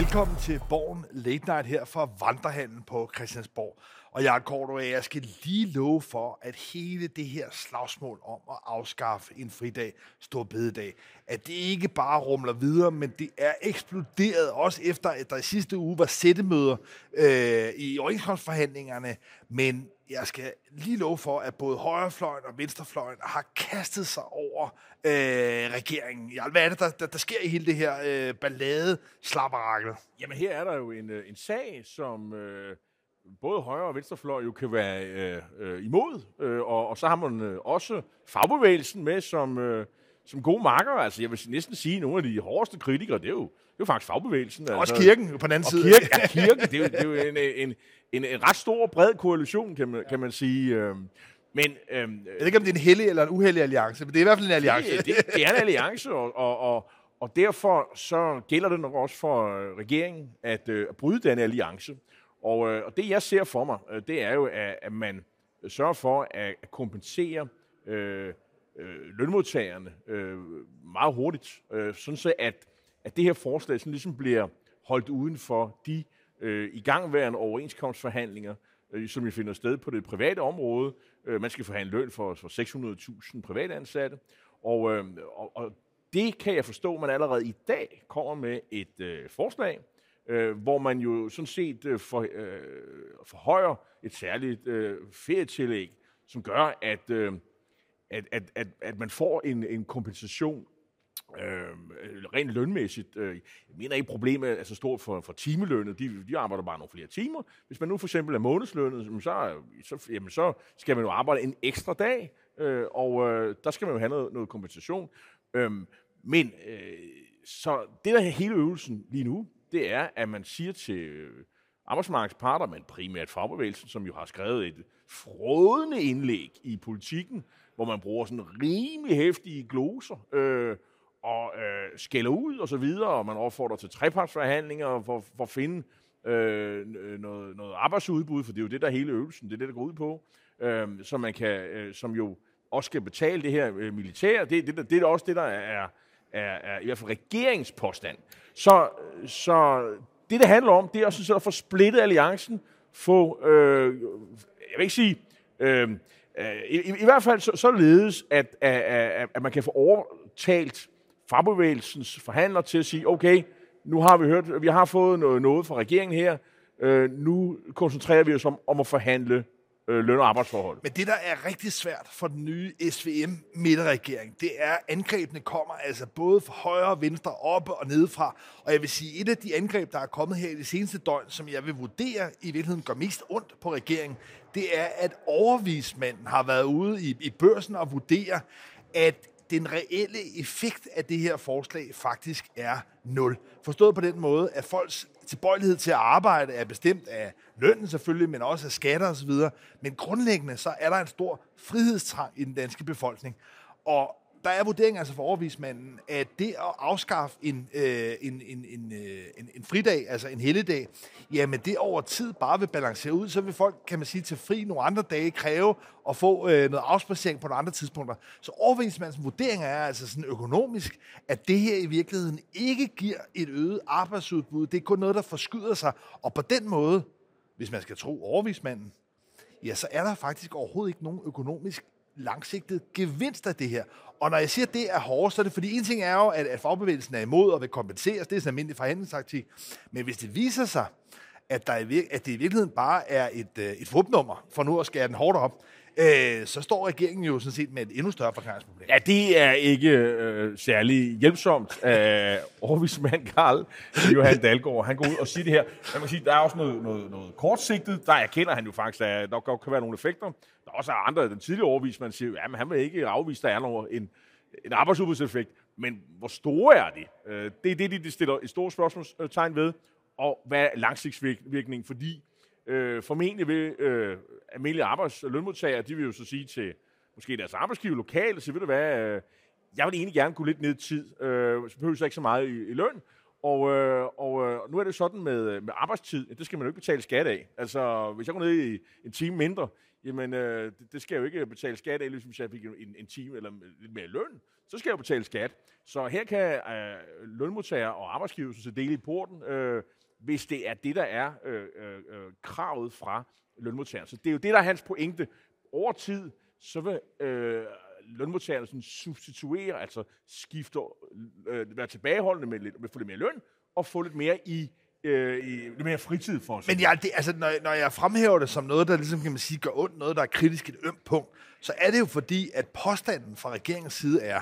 Velkommen til Borgen Late Night her fra Vandrehallen på Christiansborg. Og jeg Cordova, jeg skal lige love for, at hele det her slagsmål om at afskaffe en fridag, stor bededag, at det ikke bare rumler videre, men det er eksploderet også efter, at der i sidste uge var sættemøder øh, i overenskomstforhandlingerne. Men jeg skal lige love for, at både højrefløjen og venstrefløjen har kastet sig over øh, regeringen. Hvad er det, der, der, der sker i hele det her øh, ballade slapperakel? Jamen her er der jo en, øh, en sag, som øh, både højre og venstrefløj jo kan være øh, øh, imod, øh, og, og så har man øh, også fagbevægelsen med som, øh, som gode marker. Altså jeg vil næsten sige, at nogle af de hårdeste kritikere, det er jo, det er jo faktisk fagbevægelsen. Også altså, kirken på den anden og side. Kirken, ja, kirken, det er jo, det er jo en, en, en, en ret stor, bred koalition, kan man, kan man sige. Øh, men øh, Jeg ved ikke, om det er en hellig eller en uheldig alliance, men det er i hvert fald en alliance. det, det, det er en alliance, og, og, og, og derfor så gælder det nok også for øh, regeringen at, øh, at bryde den alliance. Og, øh, og det jeg ser for mig, det er jo, at, at man sørger for at, at kompensere øh, øh, lønmodtagerne øh, meget hurtigt, øh, sådan så at, at det her forslag sådan ligesom bliver holdt uden for de øh, igangværende overenskomstforhandlinger, øh, som vi finder sted på det private område. Øh, man skal forhandle løn for, for 600.000 privatansatte, og, øh, og, og det kan jeg forstå, at man allerede i dag kommer med et øh, forslag, øh, hvor man jo sådan set øh, for, øh, forhøjer et særligt øh, ferietillæg, som gør, at, øh, at, at, at, at man får en, en kompensation øh, rent lønmæssigt. Øh, jeg mener ikke, problemet er så stort for, for timelønnet. De, de arbejder bare nogle flere timer. Hvis man nu for eksempel er månedslønnet, så, så, jamen så skal man jo arbejde en ekstra dag, øh, og øh, der skal man jo have noget, noget kompensation. Øh, men øh, så det, der er hele øvelsen lige nu, det er, at man siger til arbejdsmarkedsparter, arbejdsmarkedets parter, men primært fagbevægelsen, som jo har skrevet et frådende indlæg i politikken, hvor man bruger sådan rimelig hæftige gloser, øh, og øh, skælder ud og så videre, og man opfordrer til trepartsforhandlinger for, for at finde øh, noget, noget arbejdsudbud, for det er jo det, der er hele øvelsen, det er det, der går ud på, øh, så man kan, øh, som jo også skal betale det her øh, militær. Det, det, det er også det, der er, er, er i hvert fald regeringspåstand. Så, så det, det handler om, det er også at få splittet alliancen, få, øh, jeg vil ikke sige, øh, Øh, i, i, i hvert fald så, således, at, at, at, at man kan få overtalt fagbevægelsens forhandler til at sige, okay, nu har vi hørt, vi har fået noget, noget fra regeringen her, øh, nu koncentrerer vi os om, om at forhandle øh, løn- og arbejdsforhold. Men det, der er rigtig svært for den nye SVM-midterregering, det er, at angrebene kommer altså både fra højre og venstre, oppe og nedefra. Og jeg vil sige, et af de angreb, der er kommet her i det seneste døgn, som jeg vil vurdere i virkeligheden gør mest ondt på regeringen, det er, at overvismanden har været ude i, i børsen og vurdere, at den reelle effekt af det her forslag faktisk er nul. Forstået på den måde, at folks tilbøjelighed til at arbejde er bestemt af lønnen selvfølgelig, men også af skatter osv. Men grundlæggende så er der en stor frihedstrang i den danske befolkning. Og der er vurderingen altså for overvismanden, at det at afskaffe en, øh, en, en, en, øh, en, en fridag, altså en helligdag, jamen det over tid bare vil balancere ud, så vil folk, kan man sige, til fri nogle andre dage kræve at få øh, noget afspacering på nogle andre tidspunkter. Så overvismandens vurdering er altså sådan økonomisk, at det her i virkeligheden ikke giver et øget arbejdsudbud. Det er kun noget, der forskyder sig. Og på den måde, hvis man skal tro overvismanden, ja, så er der faktisk overhovedet ikke nogen økonomisk langsigtet gevinst af det her. Og når jeg siger, at det er hårdt, så er det fordi, en ting er jo, at, at fagbevægelsen er imod og vil kompenseres. Det er sådan en almindelig forhandlingstaktik. Men hvis det viser sig, at, der er, at det i virkeligheden bare er et, øh, et fupnummer, for nu at skære den hårdt op, øh, så står regeringen jo sådan set med et endnu større forklaringsproblem. Ja, det er ikke øh, særlig hjælpsomt øh, af overvismand Karl Johan Dalgaard. Han går ud og siger det her. Man kan sige, der er også noget, noget, noget kortsigtet. Der erkender han jo faktisk, at der godt kan være nogle effekter. Der er også andre, den tidligere overvismand siger, at han vil ikke afvise, at der er noget, en, en arbejdsudbudseffekt. Men hvor store er de? Øh, det er det, de stiller et stort spørgsmålstegn ved. Og hvad er langsigtsvirkningen? Fordi øh, formentlig vil øh, almindelige arbejds- og lønmodtagere, de vil jo så sige til måske deres arbejdsgiver lokalt, så ved du hvad, øh, jeg vil egentlig gerne gå lidt ned i tid, øh, så behøver jeg ikke så meget i, i løn, og, øh, og øh, nu er det sådan med, med arbejdstid, at det skal man jo ikke betale skat af. Altså, hvis jeg går ned i en time mindre, jamen øh, det, det skal jeg jo ikke betale skat af, ligesom hvis jeg fik en, en time eller lidt mere løn. Så skal jeg jo betale skat. Så her kan øh, lønmodtagere og arbejdsgiver så dele i porten, øh, hvis det er det, der er øh, øh, øh, kravet fra lønmodtageren. Så det er jo det, der er hans pointe. Over tid, så vil øh, lønmodtagerne sådan substituere, altså skifte, øh, være tilbageholdende med, lidt, med få lidt mere løn, og få lidt mere i øh, i lidt mere fritid for os. Men ja, det, altså, når, når jeg fremhæver det som noget, der ligesom, kan man sige, gør ondt, noget, der er kritisk et ømt punkt, så er det jo fordi, at påstanden fra regeringens side er,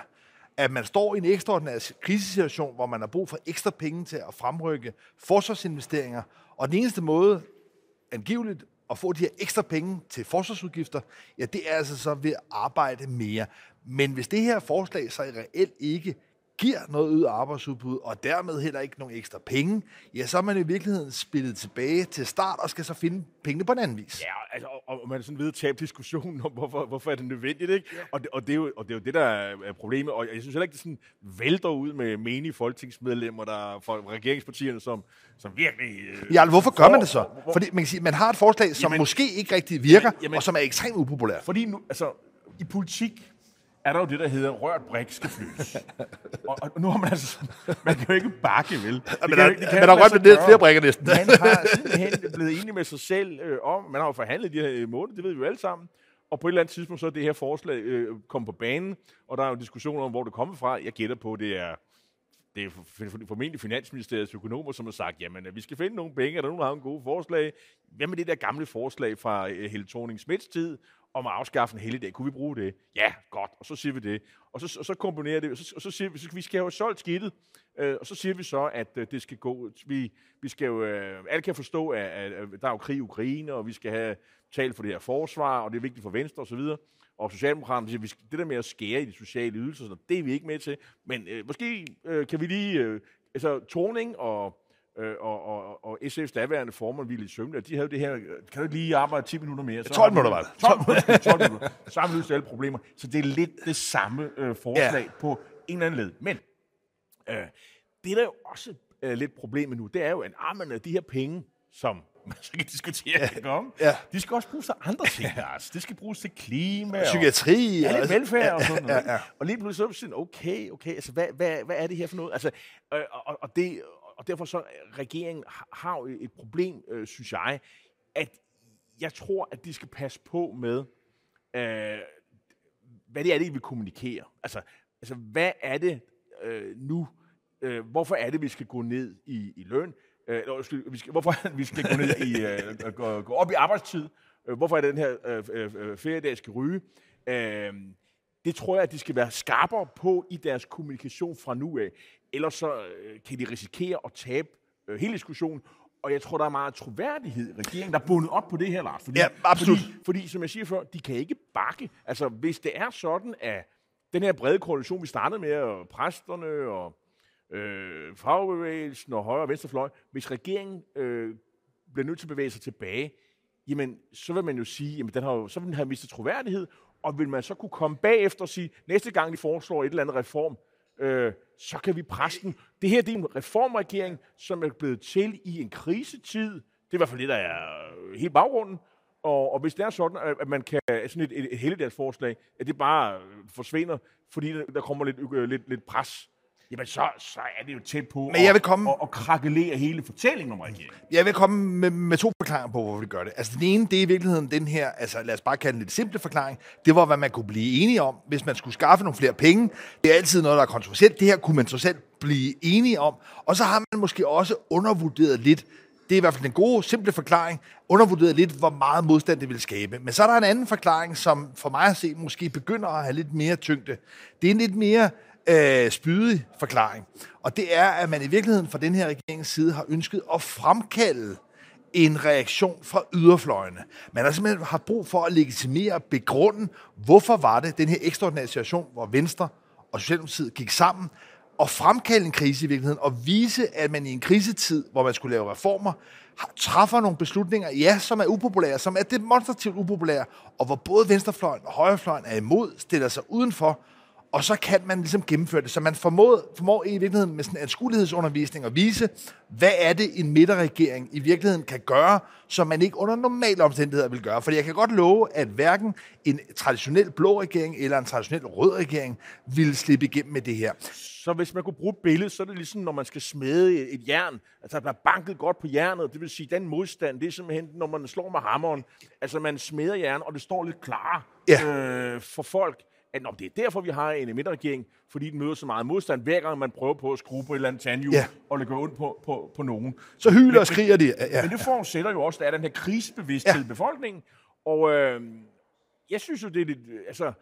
at man står i en ekstraordinær krisesituation, hvor man har brug for ekstra penge til at fremrykke forsvarsinvesteringer, og den eneste måde, angiveligt, at få de her ekstra penge til forsvarsudgifter, ja, det er altså så ved at arbejde mere. Men hvis det her forslag så reelt ikke giver noget ud af arbejdsudbud, og dermed heller ikke nogen ekstra penge, ja, så er man i virkeligheden spillet tilbage til start, og skal så finde pengene på en anden vis. Ja, altså, og, og man er sådan ved tabe diskussionen om, hvorfor, hvorfor er det nødvendigt, ikke? Ja. Og, det, og, det er jo, og det er jo det, der er problemet, og jeg synes heller ikke, det sådan vælter ud med menige folketingsmedlemmer, der fra regeringspartierne, som, som virkelig... Øh, ja, hvorfor gør man det så? Hvor, Fordi man kan sige, man har et forslag, som jamen, måske ikke rigtig virker, jamen, jamen, og som er ekstremt upopulært. Fordi nu, altså, i politik, er der jo det, der hedder rørt brik skal flyves. og, og, nu har man altså... Man kan jo ikke bakke, vel? Det men der, kan, det kan man har rørt med ned flere brikker næsten. man har simpelthen blevet enig med sig selv øh, om... Man har jo forhandlet de her måneder, det ved vi jo alle sammen. Og på et eller andet tidspunkt, så er det her forslag øh, kommet på banen, og der er jo diskussioner om, hvor det kommer fra. Jeg gætter på, det er det er formentlig Finansministeriets økonomer, som har sagt, jamen, vi skal finde nogle penge, er der nogen, der har en gode forslag? Hvad med det der gamle forslag fra øh, Helle thorning tid, om at afskaffe en helligdag. Kunne vi bruge det? Ja, godt. Og så siger vi det. Og så, og så komponerer det, og så, og så siger vi, så vi skal have solgt skidtet. Øh, og så siger vi så, at øh, det skal gå. Vi, vi skal jo, øh, alle kan forstå, at, at, at der er jo krig i Ukraine, og vi skal have talt for det her forsvar, og det er vigtigt for Venstre osv. Og, og Socialdemokraterne siger, at det der med at skære i de sociale ydelser, sådan, det er vi ikke med til. Men øh, måske øh, kan vi lige, øh, altså Torning og øh, og, og, og SF's daværende formand, Ville Sømle, de havde det her, kan du lige arbejde 10 minutter mere? Så 12 minutter var det. 12, 12, 12 minutter. Så har vi løst alle problemer. Så det er lidt det samme øh, forslag ja. på en eller anden led. Men øh, det, der er jo også øh, lidt problemet nu, det er jo, at armen af de her penge, som man så kan diskutere ja. om, ja. de skal også bruges til andre ting. Ja. Altså. Det skal bruges til klima. Og psykiatri. Og, ja, lidt velfærd og sådan noget. Ja, ja. Og lige pludselig så er sådan, okay, okay, altså hvad, hvad, hvad er det her for noget? Altså, øh, og, og, det, derfor så regeringen har jo et problem, øh, synes jeg, at jeg tror, at de skal passe på med, øh, hvad det er, de vil kommunikere. Altså, altså hvad er det øh, nu? Øh, hvorfor er det, vi skal gå ned i, i løn? Øh, vi skal, hvorfor vi skal gå ned i øh, gå, gå op i arbejdstid? Øh, hvorfor er det, den her øh, øh, øh feriedag skal ryge? Øh, det tror jeg, at de skal være skarpere på i deres kommunikation fra nu af. Ellers så øh, kan de risikere at tabe øh, hele diskussionen. Og jeg tror, der er meget troværdighed i regeringen, der er bundet op på det her, Lars. Fordi, ja, absolut. Fordi, fordi, som jeg siger før, de kan ikke bakke. Altså, hvis det er sådan, at den her brede koalition, vi startede med, og præsterne og øh, fagbevægelsen og højre og venstrefløj, hvis regeringen øh, bliver nødt til at bevæge sig tilbage, jamen, så vil man jo sige, jamen, den har jo, så vil den have mistet troværdighed, og vil man så kunne komme bagefter og sige, næste gang de foreslår et eller andet reform, øh, så kan vi presse den. Det her det er en reformregering, som er blevet til i en krisetid. Det er i hvert fald det, der er øh, helt baggrunden. Og, og hvis det er sådan, at man kan sådan et, et, et helligdagsforslag, at det bare øh, forsvinder, fordi der kommer lidt, øh, lidt, lidt pres jamen så, så er det jo tæt på Men jeg vil komme... at, at, at krakelere hele fortællingen om regeringen. Jeg vil komme med, med to forklaringer på, hvorfor vi gør det. Altså den ene, det er i virkeligheden den her, altså lad os bare kalde den lidt simple forklaring, det var, hvad man kunne blive enige om, hvis man skulle skaffe nogle flere penge. Det er altid noget, der er kontroversielt. Det her kunne man så selv blive enige om. Og så har man måske også undervurderet lidt, det er i hvert fald den gode, simple forklaring, undervurderet lidt, hvor meget modstand det vil skabe. Men så er der en anden forklaring, som for mig at se måske begynder at have lidt mere tyngde. Det er en lidt mere øh, spydig forklaring. Og det er, at man i virkeligheden fra den her regerings side har ønsket at fremkalde en reaktion fra yderfløjene. Man har simpelthen haft brug for at legitimere og begrunde, hvorfor var det den her ekstraordinære situation, hvor Venstre og Socialdemokratiet gik sammen, og fremkalde en krise i virkeligheden, og vise, at man i en krisetid, hvor man skulle lave reformer, træffer nogle beslutninger, ja, som er upopulære, som er demonstrativt upopulære, og hvor både venstrefløjen og højrefløjen er imod, stiller sig udenfor, og så kan man ligesom gennemføre det. Så man formår, formår i virkeligheden med sådan en anskuelighedsundervisning at vise, hvad er det, en midterregering i virkeligheden kan gøre, som man ikke under normale omstændigheder vil gøre. For jeg kan godt love, at hverken en traditionel blå regering eller en traditionel rød regering vil slippe igennem med det her. Så hvis man kunne bruge et billede, så er det ligesom, når man skal smede et jern. Altså, at man banket godt på jernet. Det vil sige, den modstand, det er simpelthen, når man slår med hammeren. Altså, man smeder jern, og det står lidt klar ja. øh, for folk at nå, det er derfor, vi har en midterregering, fordi den møder så meget modstand, hver gang man prøver på at skrue på et eller andet tandhjul, ja. og går ondt på, på, på nogen. Så hyler men, og skriger de. Ja. Men det forudsætter jo også, at der er den her krisebevidsthed ja. i befolkningen, og øh, jeg synes jo, det er lidt, altså,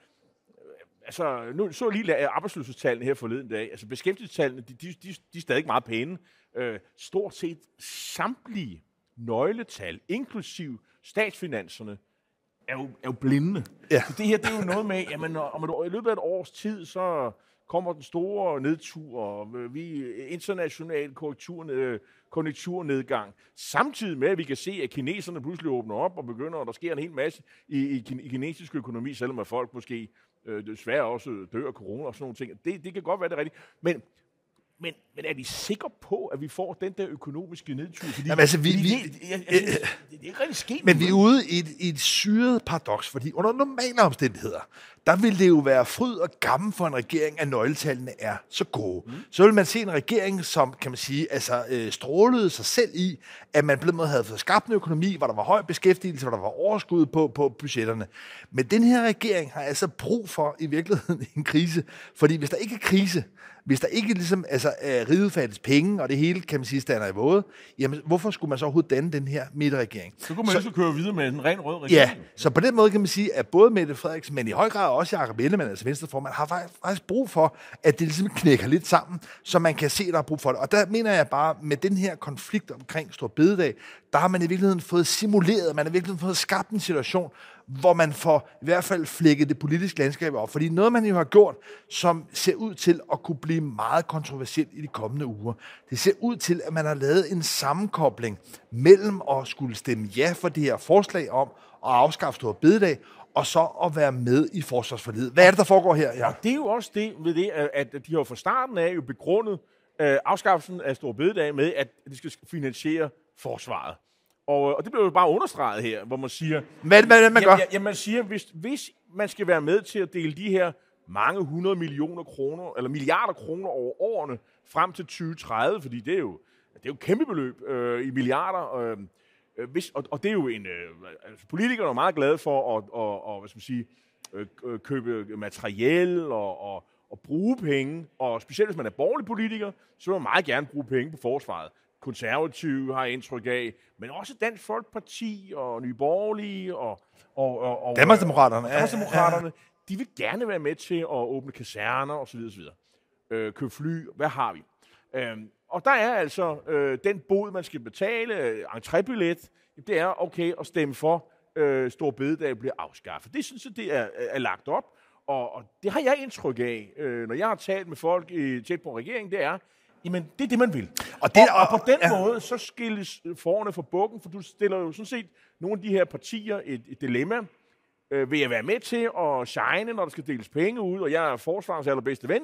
altså, nu så lige arbejdsløshedstallene her forleden dag. Altså, beskæftigelsestallene, de, de, de, de er stadig meget pæne. Øh, stort set samtlige nøgletal, inklusiv statsfinanserne, er jo, er jo blinde. Ja. Så det her, det er jo noget med, jamen, om et, i løbet af et års tid, så kommer den store nedtur, og vi international korrektur, konjunkturnedgang, samtidig med, at vi kan se, at kineserne pludselig åbner op og begynder, og der sker en hel masse i, i, i kinesisk økonomi, selvom at folk måske øh, desværre også dør af corona og sådan nogle ting. Det, det kan godt være det rigtigt. Men men, men er vi sikre på, at vi får den der økonomiske nedtur? Fordi, Jamen, altså, vi, fordi vi, det, jeg, jeg, det, det, det er rigtig sket. Men vi er ude i et, i et syret paradoks, fordi under normale omstændigheder, der vil det jo være fryd og gammel for en regering, at nøgletallene er så gode. Mm. Så vil man se en regering, som kan man sige, altså, øh, strålede sig selv i, at man på den måde havde fået skabt en økonomi, hvor der var høj beskæftigelse, hvor der var overskud på, på budgetterne. Men den her regering har altså brug for i virkeligheden en krise, fordi hvis der ikke er krise, hvis der ikke ligesom, altså, er penge, og det hele, kan man sige, stander i våde, jamen, hvorfor skulle man så overhovedet danne den her midterregering? Så kunne man så, så køre videre med en ren rød regering. Ja, så på den måde kan man sige, at både Mette Frederiksen, men i høj grad også Jacob Ellemann, altså venstreformand, har faktisk brug for, at det ligesom knækker lidt sammen, så man kan se, at der er brug for det. Og der mener jeg bare, med den her konflikt omkring Stor Bededag, der har man i virkeligheden fået simuleret, man har i virkeligheden fået skabt en situation, hvor man får i hvert fald flækket det politiske landskab op. Fordi noget, man jo har gjort, som ser ud til at kunne blive meget kontroversielt i de kommende uger, det ser ud til, at man har lavet en sammenkobling mellem at skulle stemme ja for det her forslag om at afskaffe Stor Bededag, og så at være med i forsvarsforlidet. Hvad er det, der foregår her? Ja. Og det er jo også det ved det, at de har fra starten af jo begrundet øh, afskaffelsen af Stor Bededag med, at det skal finansiere forsvaret. Og, og det bliver jo bare understreget her, hvor man siger... Hvad er det, man gør? Ja, ja, man siger, hvis, hvis man skal være med til at dele de her mange hundrede millioner kroner, eller milliarder kroner over årene frem til 2030, fordi det er jo, det er jo et kæmpe beløb øh, i milliarder. Øh, øh, hvis, og, og det er jo en... Øh, altså, politikerne er meget glade for at, og, og, hvad skal man sige, øh, øh, købe materiel og, og, og bruge penge, og specielt hvis man er borgerlig politiker, så vil man meget gerne bruge penge på forsvaret konservative har indtryk af, men også Dansk Folkeparti og Nye Borgerlige og, og, og, og Danmarksdemokraterne. Danmarksdemokraterne, de vil gerne være med til at åbne kaserner osv. osv. Øh, købe fly, hvad har vi? Øh, og der er altså øh, den bod, man skal betale, øh, entrébillet, det er okay at stemme for, øh, Stor Bededag bliver afskaffet. Det synes jeg, det er, er lagt op, og, og det har jeg indtryk af, øh, når jeg har talt med folk i tæt på regeringen, det er, Jamen, det er det, man vil. Og, det, og, og på den ja. måde, så skilles forerne fra bukken, for du stiller jo sådan set nogle af de her partier et, et dilemma. Øh, vil jeg være med til at shine, når der skal deles penge ud, og jeg er forsvarens allerbedste ven?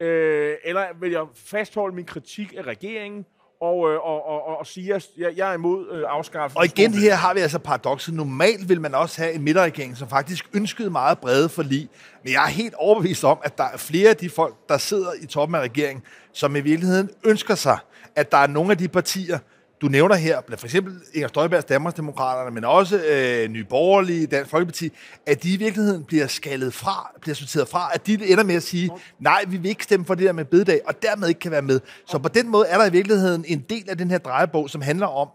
Øh, eller vil jeg fastholde min kritik af regeringen, og, øh, og, og, og, og at jeg, jeg er imod øh, afskaffelsen. Og igen her har vi altså paradokset. Normalt vil man også have en midterregering, som faktisk ønskede meget brede forlig. Men jeg er helt overbevist om, at der er flere af de folk, der sidder i toppen af regeringen, som i virkeligheden ønsker sig, at der er nogle af de partier, du nævner her, for eksempel Inger Støjbergs Danmarksdemokraterne, men også øh, Nye Borgerlige, Dansk Folkeparti, at de i virkeligheden bliver skaldet fra, bliver sorteret fra, at de ender med at sige, nej, vi vil ikke stemme for det der med bededag, og dermed ikke kan være med. Så på den måde er der i virkeligheden en del af den her drejebog, som handler om,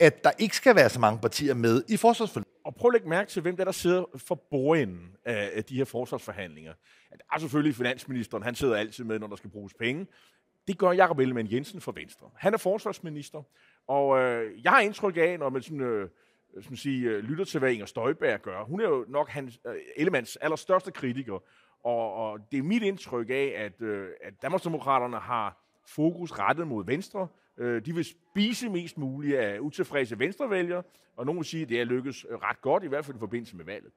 at der ikke skal være så mange partier med i forsvarsforhandlinger. Og prøv at lægge mærke til, hvem der, der sidder for bordenden af de her forsvarsforhandlinger. Det er selvfølgelig finansministeren, han sidder altid med, når der skal bruges penge. Det gør Jakob Ellemann Jensen for Venstre. Han er forsvarsminister, og øh, jeg har indtryk af, når man sådan, øh, sådan sige, øh, lytter til, hvad Inger Støjberg gør. Hun er jo nok hans, øh, Ellemanns allerstørste kritiker, og, og det er mit indtryk af, at, øh, at Danmarksdemokraterne har fokus rettet mod Venstre. Øh, de vil spise mest muligt af utilfredse venstrevælgere, og nogen vil sige, at det er lykkes øh, ret godt, i hvert fald i forbindelse med valget.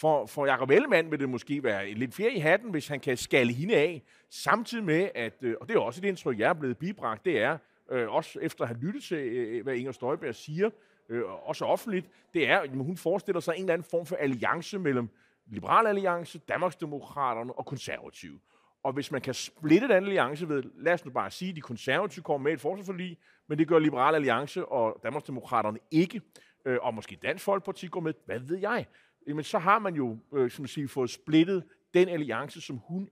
For, for Jacob Ellemann vil det måske være en lidt fjerde i hatten, hvis han kan skalle hende af, samtidig med, at, øh, og det er også et indtryk, jeg er blevet bibragt, det er, øh, også efter at have lyttet til, øh, hvad Inger Støjberg siger, øh, også offentligt, det er, at hun forestiller sig en eller anden form for alliance mellem Liberal Alliance, Danmarksdemokraterne og Konservative. Og hvis man kan splitte den alliance ved, lad os nu bare sige, at de konservative kommer med et forsvarsforlig, men det gør Liberal Alliance og Danmarksdemokraterne ikke, øh, og måske Dansk Folkeparti går med, hvad ved jeg? Jamen, så har man jo, øh, som siger fået splittet den alliance, som hun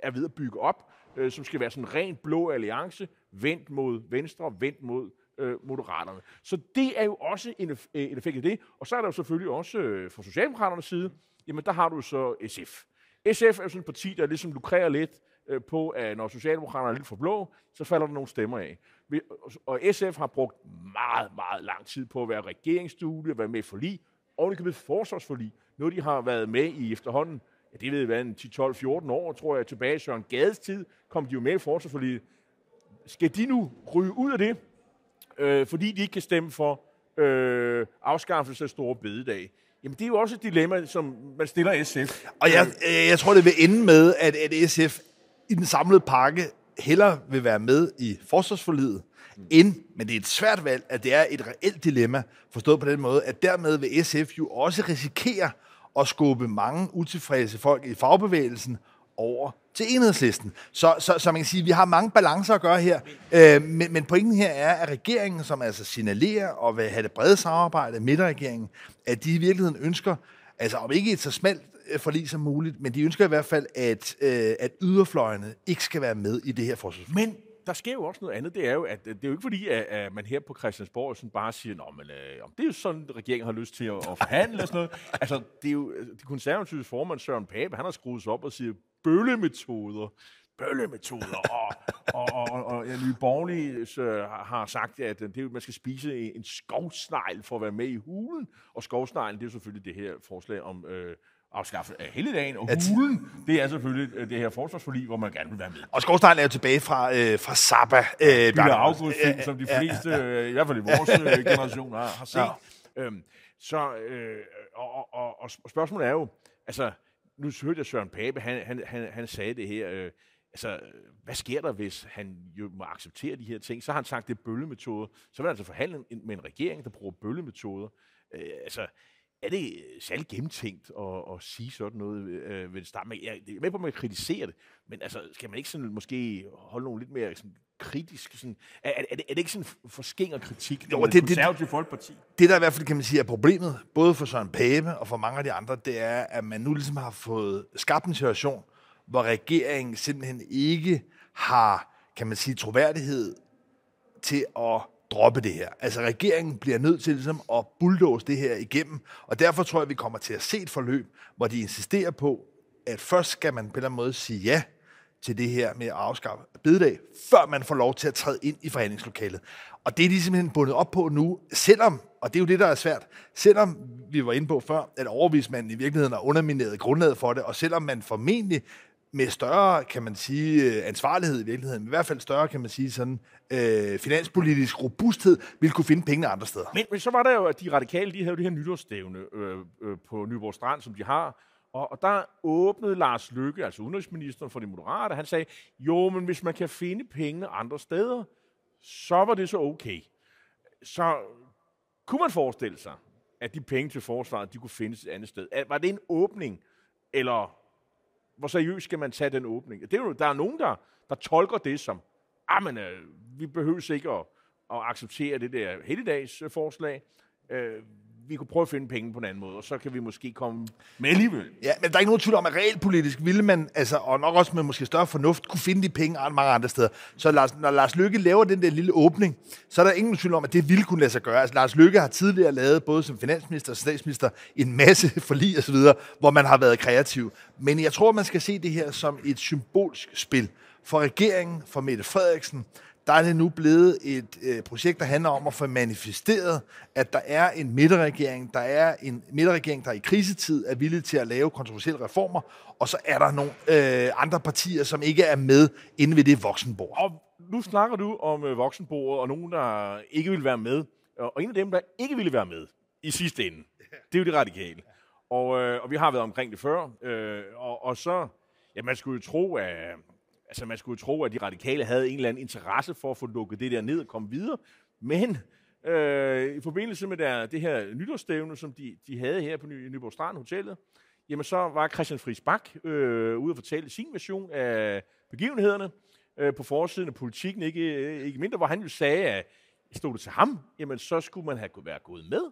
er ved at bygge op, øh, som skal være sådan en blå alliance, vendt mod Venstre, vendt mod øh, Moderaterne. Så det er jo også en, øh, en effekt af det. Og så er der jo selvfølgelig også øh, fra Socialdemokraternes side, jamen der har du så SF. SF er sådan et parti, der ligesom lukrerer lidt øh, på, at når Socialdemokraterne er lidt for blå, så falder der nogle stemmer af. Vi, og SF har brugt meget, meget lang tid på at være regeringsstudie, at være med i forlig, og det kan være forsvarsforlig. Noget, de har været med i efterhånden, ja, det ved jeg, 10, 12, 14 år, tror jeg, tilbage i Søren Gades tid, kom de jo med i forsvarsforliget. Skal de nu ryge ud af det, øh, fordi de ikke kan stemme for øh, afskaffelse af store bededag? Jamen, det er jo også et dilemma, som man stiller SF. Og jeg, øh, jeg tror, det vil ende med, at, at SF i den samlede pakke heller vil være med i forsvarsforlidet, end, men det er et svært valg, at det er et reelt dilemma, forstået på den måde, at dermed vil SF jo også risikere at skubbe mange utilfredse folk i fagbevægelsen over til enhedslisten. Så, så, så man kan sige, at vi har mange balancer at gøre her, øh, men, men pointen her er, at regeringen, som altså signalerer og vil have det brede samarbejde med regeringen, at de i virkeligheden ønsker, altså om ikke et så smalt øh, forlig som muligt, men de ønsker i hvert fald, at, øh, at yderfløjene ikke skal være med i det her forsvarsforlig. Men der sker jo også noget andet. Det er jo, at det er jo ikke fordi, at, at man her på Christiansborg sådan bare siger, Nå, men øh, det er jo sådan, at regeringen har lyst til at, at forhandle og sådan noget. Altså, det er jo de konservative formand Søren Pape, han har skruet sig op og siger, bøllemetoder. Bøllemetoder. og, og, og, og, og ja, Nye Borgerlige har sagt, at det, man skal spise en skovsnegl for at være med i hulen. Og skovsneglen, det er selvfølgelig det her forslag om øh, afskaffe af dagen. Og hulen, det er selvfølgelig øh, det her forsvarsforlig, hvor man gerne vil være med. Og Skovstein er jo tilbage fra, øh, fra Zappa. Øh, Peter August, film, som de fleste, øh, i hvert fald i vores øh, generation, har, har set. Ja. Øhm, så, øh, og, og, og spørgsmålet er jo, altså, nu hørte jeg Søren Pape, han, han, han, han sagde det her, øh, altså, hvad sker der, hvis han jo må acceptere de her ting? Så har han sagt, det er bøllemetoder. Så vil han altså forhandle med en regering, der bruger bøllemetoder. Øh, altså, er det særlig gennemtænkt at, at sige sådan noget øh, ved det start? Jeg er med på, at man kritiserer det, men altså, skal man ikke sådan måske holde nogle lidt mere sådan, kritisk? Sådan, er, er, er, det, er det ikke sådan for skæng og kritik? Jo, det, det, det, Folkeparti? det, der i hvert fald kan man sige er problemet, både for Søren Pape og for mange af de andre, det er, at man nu ligesom har fået skabt en situation, hvor regeringen simpelthen ikke har, kan man sige, troværdighed til at droppe det her. Altså regeringen bliver nødt til ligesom at bulldoze det her igennem, og derfor tror jeg, vi kommer til at se et forløb, hvor de insisterer på, at først skal man på en eller anden måde sige ja til det her med at afskaffe bededag, før man får lov til at træde ind i forhandlingslokalet. Og det er de simpelthen bundet op på nu, selvom, og det er jo det, der er svært, selvom vi var inde på før, at overvismanden i virkeligheden har undermineret grundlaget for det, og selvom man formentlig med større, kan man sige, øh, ansvarlighed i virkeligheden, men i hvert fald større, kan man sige, sådan øh, finanspolitisk robusthed, ville kunne finde pengene andre steder. Men, men så var der jo, at de radikale, de havde det her nytårsstævne øh, øh, på Nyborg Strand, som de har, og, og der åbnede Lars Lykke, altså udenrigsministeren for de moderate, han sagde, jo, men hvis man kan finde pengene andre steder, så var det så okay. Så kunne man forestille sig, at de penge til forsvaret, de kunne findes et andet sted. Var det en åbning, eller hvor seriøst skal man tage den åbning? Det er jo, der er nogen, der, der tolker det som, ah, men øh, vi behøver ikke at, at acceptere det der helligdags forslag. Øh, vi kunne prøve at finde penge på en anden måde, og så kan vi måske komme med alligevel. Ja, men der er ikke nogen tvivl om, at realpolitisk ville man, altså, og nok også med måske større fornuft, kunne finde de penge mange andre steder. Så Lars, når Lars Lykke laver den der lille åbning, så er der ingen tvivl om, at det ville kunne lade sig gøre. Altså, Lars Lykke har tidligere lavet, både som finansminister og statsminister, en masse forlig osv., hvor man har været kreativ. Men jeg tror, man skal se det her som et symbolsk spil for regeringen, for Mette Frederiksen, der er det nu blevet et øh, projekt, der handler om at få manifesteret, at der er en midterregering, der er en midterregering, der i krisetid er villig til at lave kontroversielle reformer, og så er der nogle øh, andre partier, som ikke er med inde ved det voksenbord. Og nu snakker du om øh, voksenbordet, og nogen, der ikke vil være med. Og en af dem, der ikke ville være med i sidste ende, det er jo det radikale. Og, øh, og vi har været omkring det før. Øh, og, og så, ja, man skulle jo tro, at, altså man skulle jo tro, at de radikale havde en eller anden interesse for at få lukket det der ned og komme videre. Men øh, i forbindelse med der, det her nytårsstævne, som de, de havde her på Ny, Nyborg Strand Hotellet, jamen så var Christian Friis Bak øh, ude at fortælle sin version af begivenhederne øh, på forsiden af politikken, ikke, øh, ikke mindre, hvor han jo sagde, at stod det til ham, jamen så skulle man have været gået med.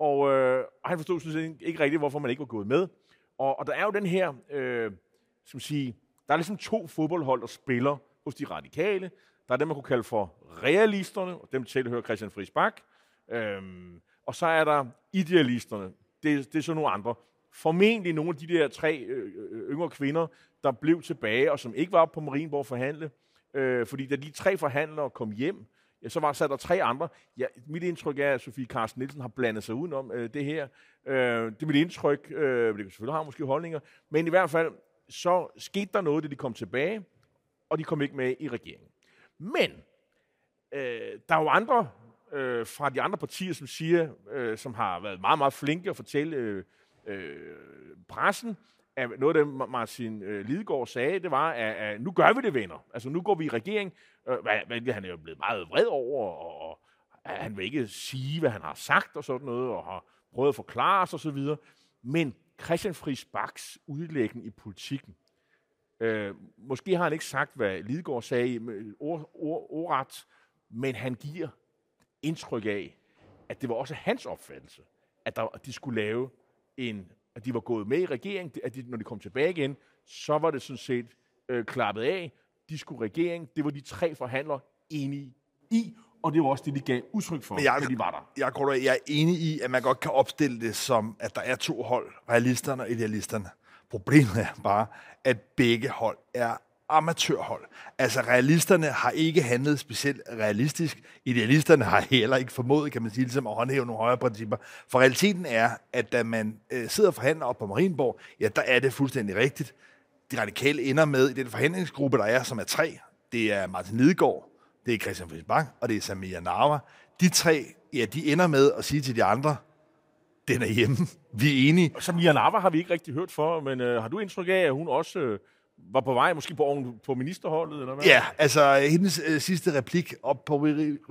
Og, øh, og han forstod sådan ikke rigtigt, hvorfor man ikke var gået med. Og, og der er jo den her, øh, som sige, der er ligesom to fodboldhold, der spiller hos de radikale. Der er dem, man kunne kalde for realisterne, og dem tilhører Christian Friis Bak. Øhm, og så er der idealisterne. Det, det er så nogle andre. Formentlig nogle af de der tre øh, øh yngre kvinder, der blev tilbage, og som ikke var oppe på Marienborg forhandle. Øh, fordi da de tre forhandlere kom hjem, ja, så var sat der tre andre. Ja, mit indtryk er, at Sofie Carsten Nielsen har blandet sig udenom øh, det her. Øh, det er mit indtryk. Øh, det kan selvfølgelig have måske holdninger. Men i hvert fald, så skete der noget, da de kom tilbage, og de kom ikke med i regeringen. Men øh, der er jo andre øh, fra de andre partier, som siger, øh, som har været meget, meget flinke at fortælle øh, øh, pressen, at noget af det, Martin øh, Lidegaard sagde, det var, at, at nu gør vi det, venner. Altså, nu går vi i regering, øh, hvad, han er jo blevet meget vred over, og, og han vil ikke sige, hvad han har sagt og sådan noget, og har prøvet at forklare sig osv. Men Christian Friis Baks udlægning i politikken, øh, måske har han ikke sagt, hvad Lidegaard sagde i or, ord, men han giver indtryk af, at det var også hans opfattelse, at, der, at de skulle lave en, at de var gået med i regeringen, at de, når de kom tilbage igen, så var det sådan set øh, klappet af. De skulle regering. Det var de tre forhandlere enige i, og det var også det, de gav udtryk for, jeg, når de var der. Jeg, jeg, jeg er enig i, at man godt kan opstille det som, at der er to hold, realisterne og idealisterne. Problemet er bare, at begge hold er amatørhold. Altså, realisterne har ikke handlet specielt realistisk. Idealisterne har heller ikke formået, kan man sige, ligesom at håndhæve nogle højere principper. For realiteten er, at da man øh, sidder og forhandler op på Marienborg, ja, der er det fuldstændig rigtigt. De radikale ender med i den forhandlingsgruppe, der er, som er tre. Det er Martin Lidegaard, det er Christian Friis Bang, og det er Samia Narva. De tre, ja, de ender med at sige til de andre, den er hjemme. Vi er enige. Samia Narva har vi ikke rigtig hørt for, men øh, har du indtryk af, at hun også... Øh var på vej, måske på, på ministerholdet, eller hvad? Ja, altså hendes øh, sidste replik op på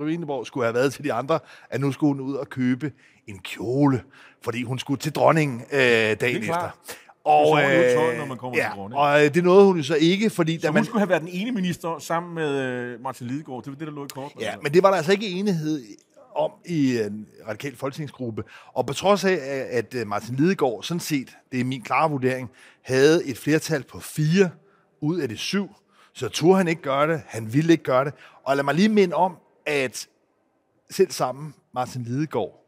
Ruineborg skulle have været til de andre, at nu skulle hun ud og købe en kjole, fordi hun skulle til dronningen øh, dagen efter. Og, øh, tøj, når man kommer ja, til dronningen. og øh, det nåede hun jo så ikke, fordi... Så da hun man, skulle have været den ene minister sammen med øh, Martin Lidegaard, det var det, der lå i kort. Ja, men det var der altså ikke enighed om i en radikal folketingsgruppe. Og på trods af, at øh, Martin Lidegaard, sådan set, det er min klare vurdering, havde et flertal på fire ud af de syv, så turde han ikke gøre det, han ville ikke gøre det. Og lad mig lige minde om, at selv sammen Martin Lidegaard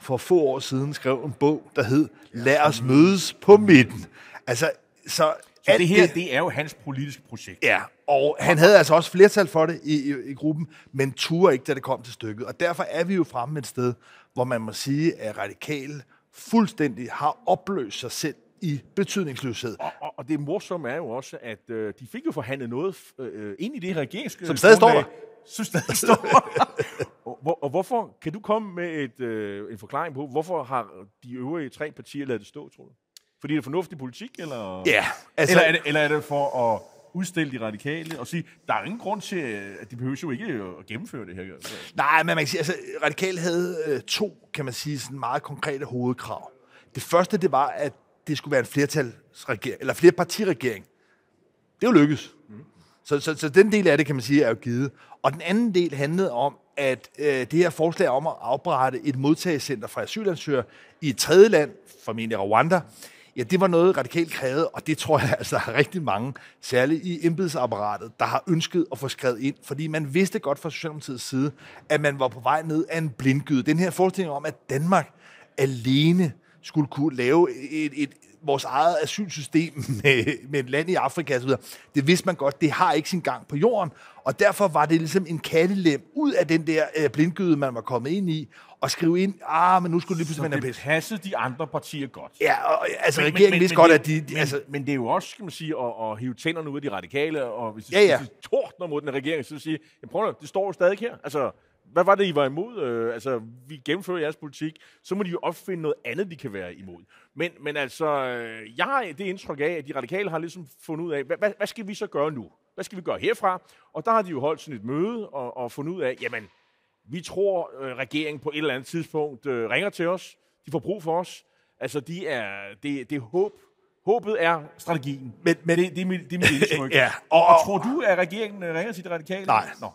for få år siden skrev en bog, der hed Lad os mødes på midten. Altså, så så det her, det, det er jo hans politiske projekt. Ja, og han havde altså også flertal for det i, i, i gruppen, men turde ikke, da det kom til stykket. Og derfor er vi jo fremme et sted, hvor man må sige, at radikale fuldstændig har opløst sig selv i betydningsløshed. Og, og, og det morsomme er jo også, at øh, de fik jo forhandlet noget øh, ind i det regeringsgrundlag. Som stadig står der. Som stadig står hvor, og hvorfor, kan du komme med et, øh, en forklaring på, hvorfor har de øvrige tre partier lavet det stå, tror du? Fordi det er fornuftig politik, eller? Ja. Altså, eller, er det, eller er det for at udstille de radikale og sige, der er ingen grund til, at de behøver jo ikke at gennemføre det her. Nej, men man kan sige, altså, radikale havde øh, to, kan man sige, sådan meget konkrete hovedkrav. Det første, det var, at det skulle være en flertalsregering, eller flerpartiregering. Det er jo lykkedes. Mm. Så, så, så den del af det, kan man sige, er jo givet. Og den anden del handlede om, at øh, det her forslag om at oprette et modtagelsescenter for asylansøgere i et tredje land, formentlig Rwanda, ja, det var noget radikalt krævet, og det tror jeg altså, er rigtig mange, særligt i embedsapparatet, der har ønsket at få skrevet ind, fordi man vidste godt fra Socialdemokratiets side, at man var på vej ned af en blindgyde. Den her forestilling om, at Danmark alene skulle kunne lave et, et, vores eget asylsystem med, med et land i Afrika osv., det vidste man godt, det har ikke sin gang på jorden, og derfor var det ligesom en kattelem ud af den der øh, blindgyde, man var kommet ind i, og skrive ind, ah, men nu skulle lige pludselig være det passede de andre partier godt. Ja, og, altså men, regeringen men, vidste men, godt, at de... de men, altså, men det er jo også, skal man sige, at, at hive tænderne ud af de radikale, og hvis de, ja, ja. hvis de tordner mod den regering, så sige, jamen, prøv at, det står jo stadig her. Altså, hvad var det, I var imod? Øh, altså, vi gennemfører jeres politik, så må de jo opfinde noget andet, de kan være imod. Men, men altså, øh, jeg har det indtryk af, at de radikale har ligesom fundet ud af, hvad, hvad, skal vi så gøre nu? Hvad skal vi gøre herfra? Og der har de jo holdt sådan et møde og, og fundet ud af, jamen, vi tror, øh, regeringen på et eller andet tidspunkt øh, ringer til os. De får brug for os. Altså, de er, det, det er håb. Håbet er strategien. Men, men, Det, det er mit, det er mit indtryk. Ja, og, og- og, tror du, at regeringen øh, ringer til de radikale? Nej. Nå.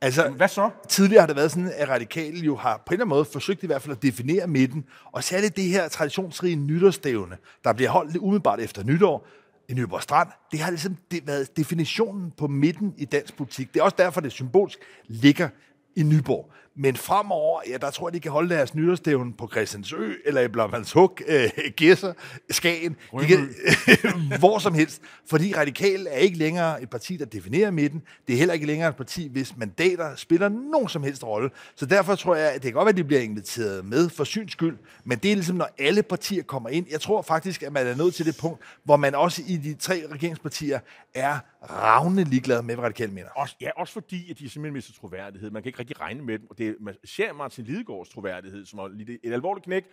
Altså, Hvad så? Tidligere har det været sådan, at radikale jo har på en eller anden måde forsøgt i hvert fald at definere midten, og særligt det her traditionsrige nytårsstævne, der bliver holdt lidt umiddelbart efter nytår i Nyborg Strand, det har ligesom det været definitionen på midten i dansk politik. Det er også derfor, det symbolsk ligger i Nyborg. Men fremover, ja, der tror jeg, de kan holde deres nytårsstævne på Christiansø, eller i Blåvandshuk, øh, Gæsser, Skagen, de kan, hvor som helst. Fordi radikal er ikke længere et parti, der definerer midten. Det er heller ikke længere et parti, hvis mandater spiller nogen som helst rolle. Så derfor tror jeg, at det kan godt være, at de bliver inviteret med for syns skyld. Men det er ligesom, når alle partier kommer ind. Jeg tror faktisk, at man er nået til det punkt, hvor man også i de tre regeringspartier er ravne ligeglade med, hvad radikale mener. Også, ja, også fordi, at de simpelthen mister troværdighed. Man kan ikke rigtig regne med dem. Og det er ser Martin Lidegaards troværdighed, som har lidt et alvorligt knæk.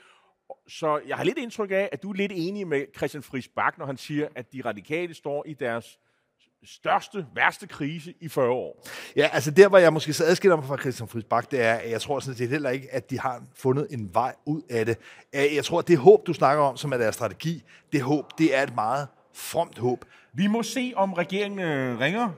Så jeg har lidt indtryk af, at du er lidt enig med Christian Friis Bak, når han siger, at de radikale står i deres største, værste krise i 40 år. Ja, altså der, hvor jeg måske så adskiller mig fra Christian Friis Bak, det er, at jeg tror sådan set heller ikke, at de har fundet en vej ud af det. Jeg tror, at det håb, du snakker om, som er deres strategi, det håb, det er et meget fromt håb. Vi må se, om regeringen øh, ringer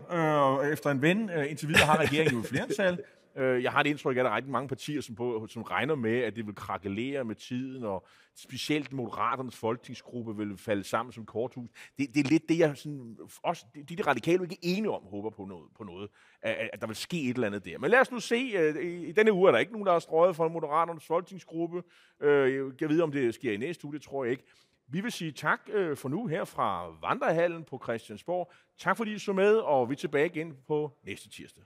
øh, efter en ven. Øh, indtil videre har regeringen jo flertal. Øh, jeg har det indtryk af, at der er rigtig mange partier, som, på, som regner med, at det vil krakelere med tiden, og specielt Moderaternes folketingsgruppe vil falde sammen som korthus. Det, det er lidt det, jeg sådan, også, de, de radikale er ikke enige om, håber på noget, på noget at, at der vil ske et eller andet der. Men lad os nu se. Øh, I, i denne uge er der ikke nogen, der har strøget fra Moderaternes folketingsgruppe. Øh, jeg ved, om det sker i næste uge, det tror jeg ikke. Vi vil sige tak øh, for nu her fra Vandrehallen på Christiansborg. Tak fordi I så med, og vi er tilbage igen på næste tirsdag.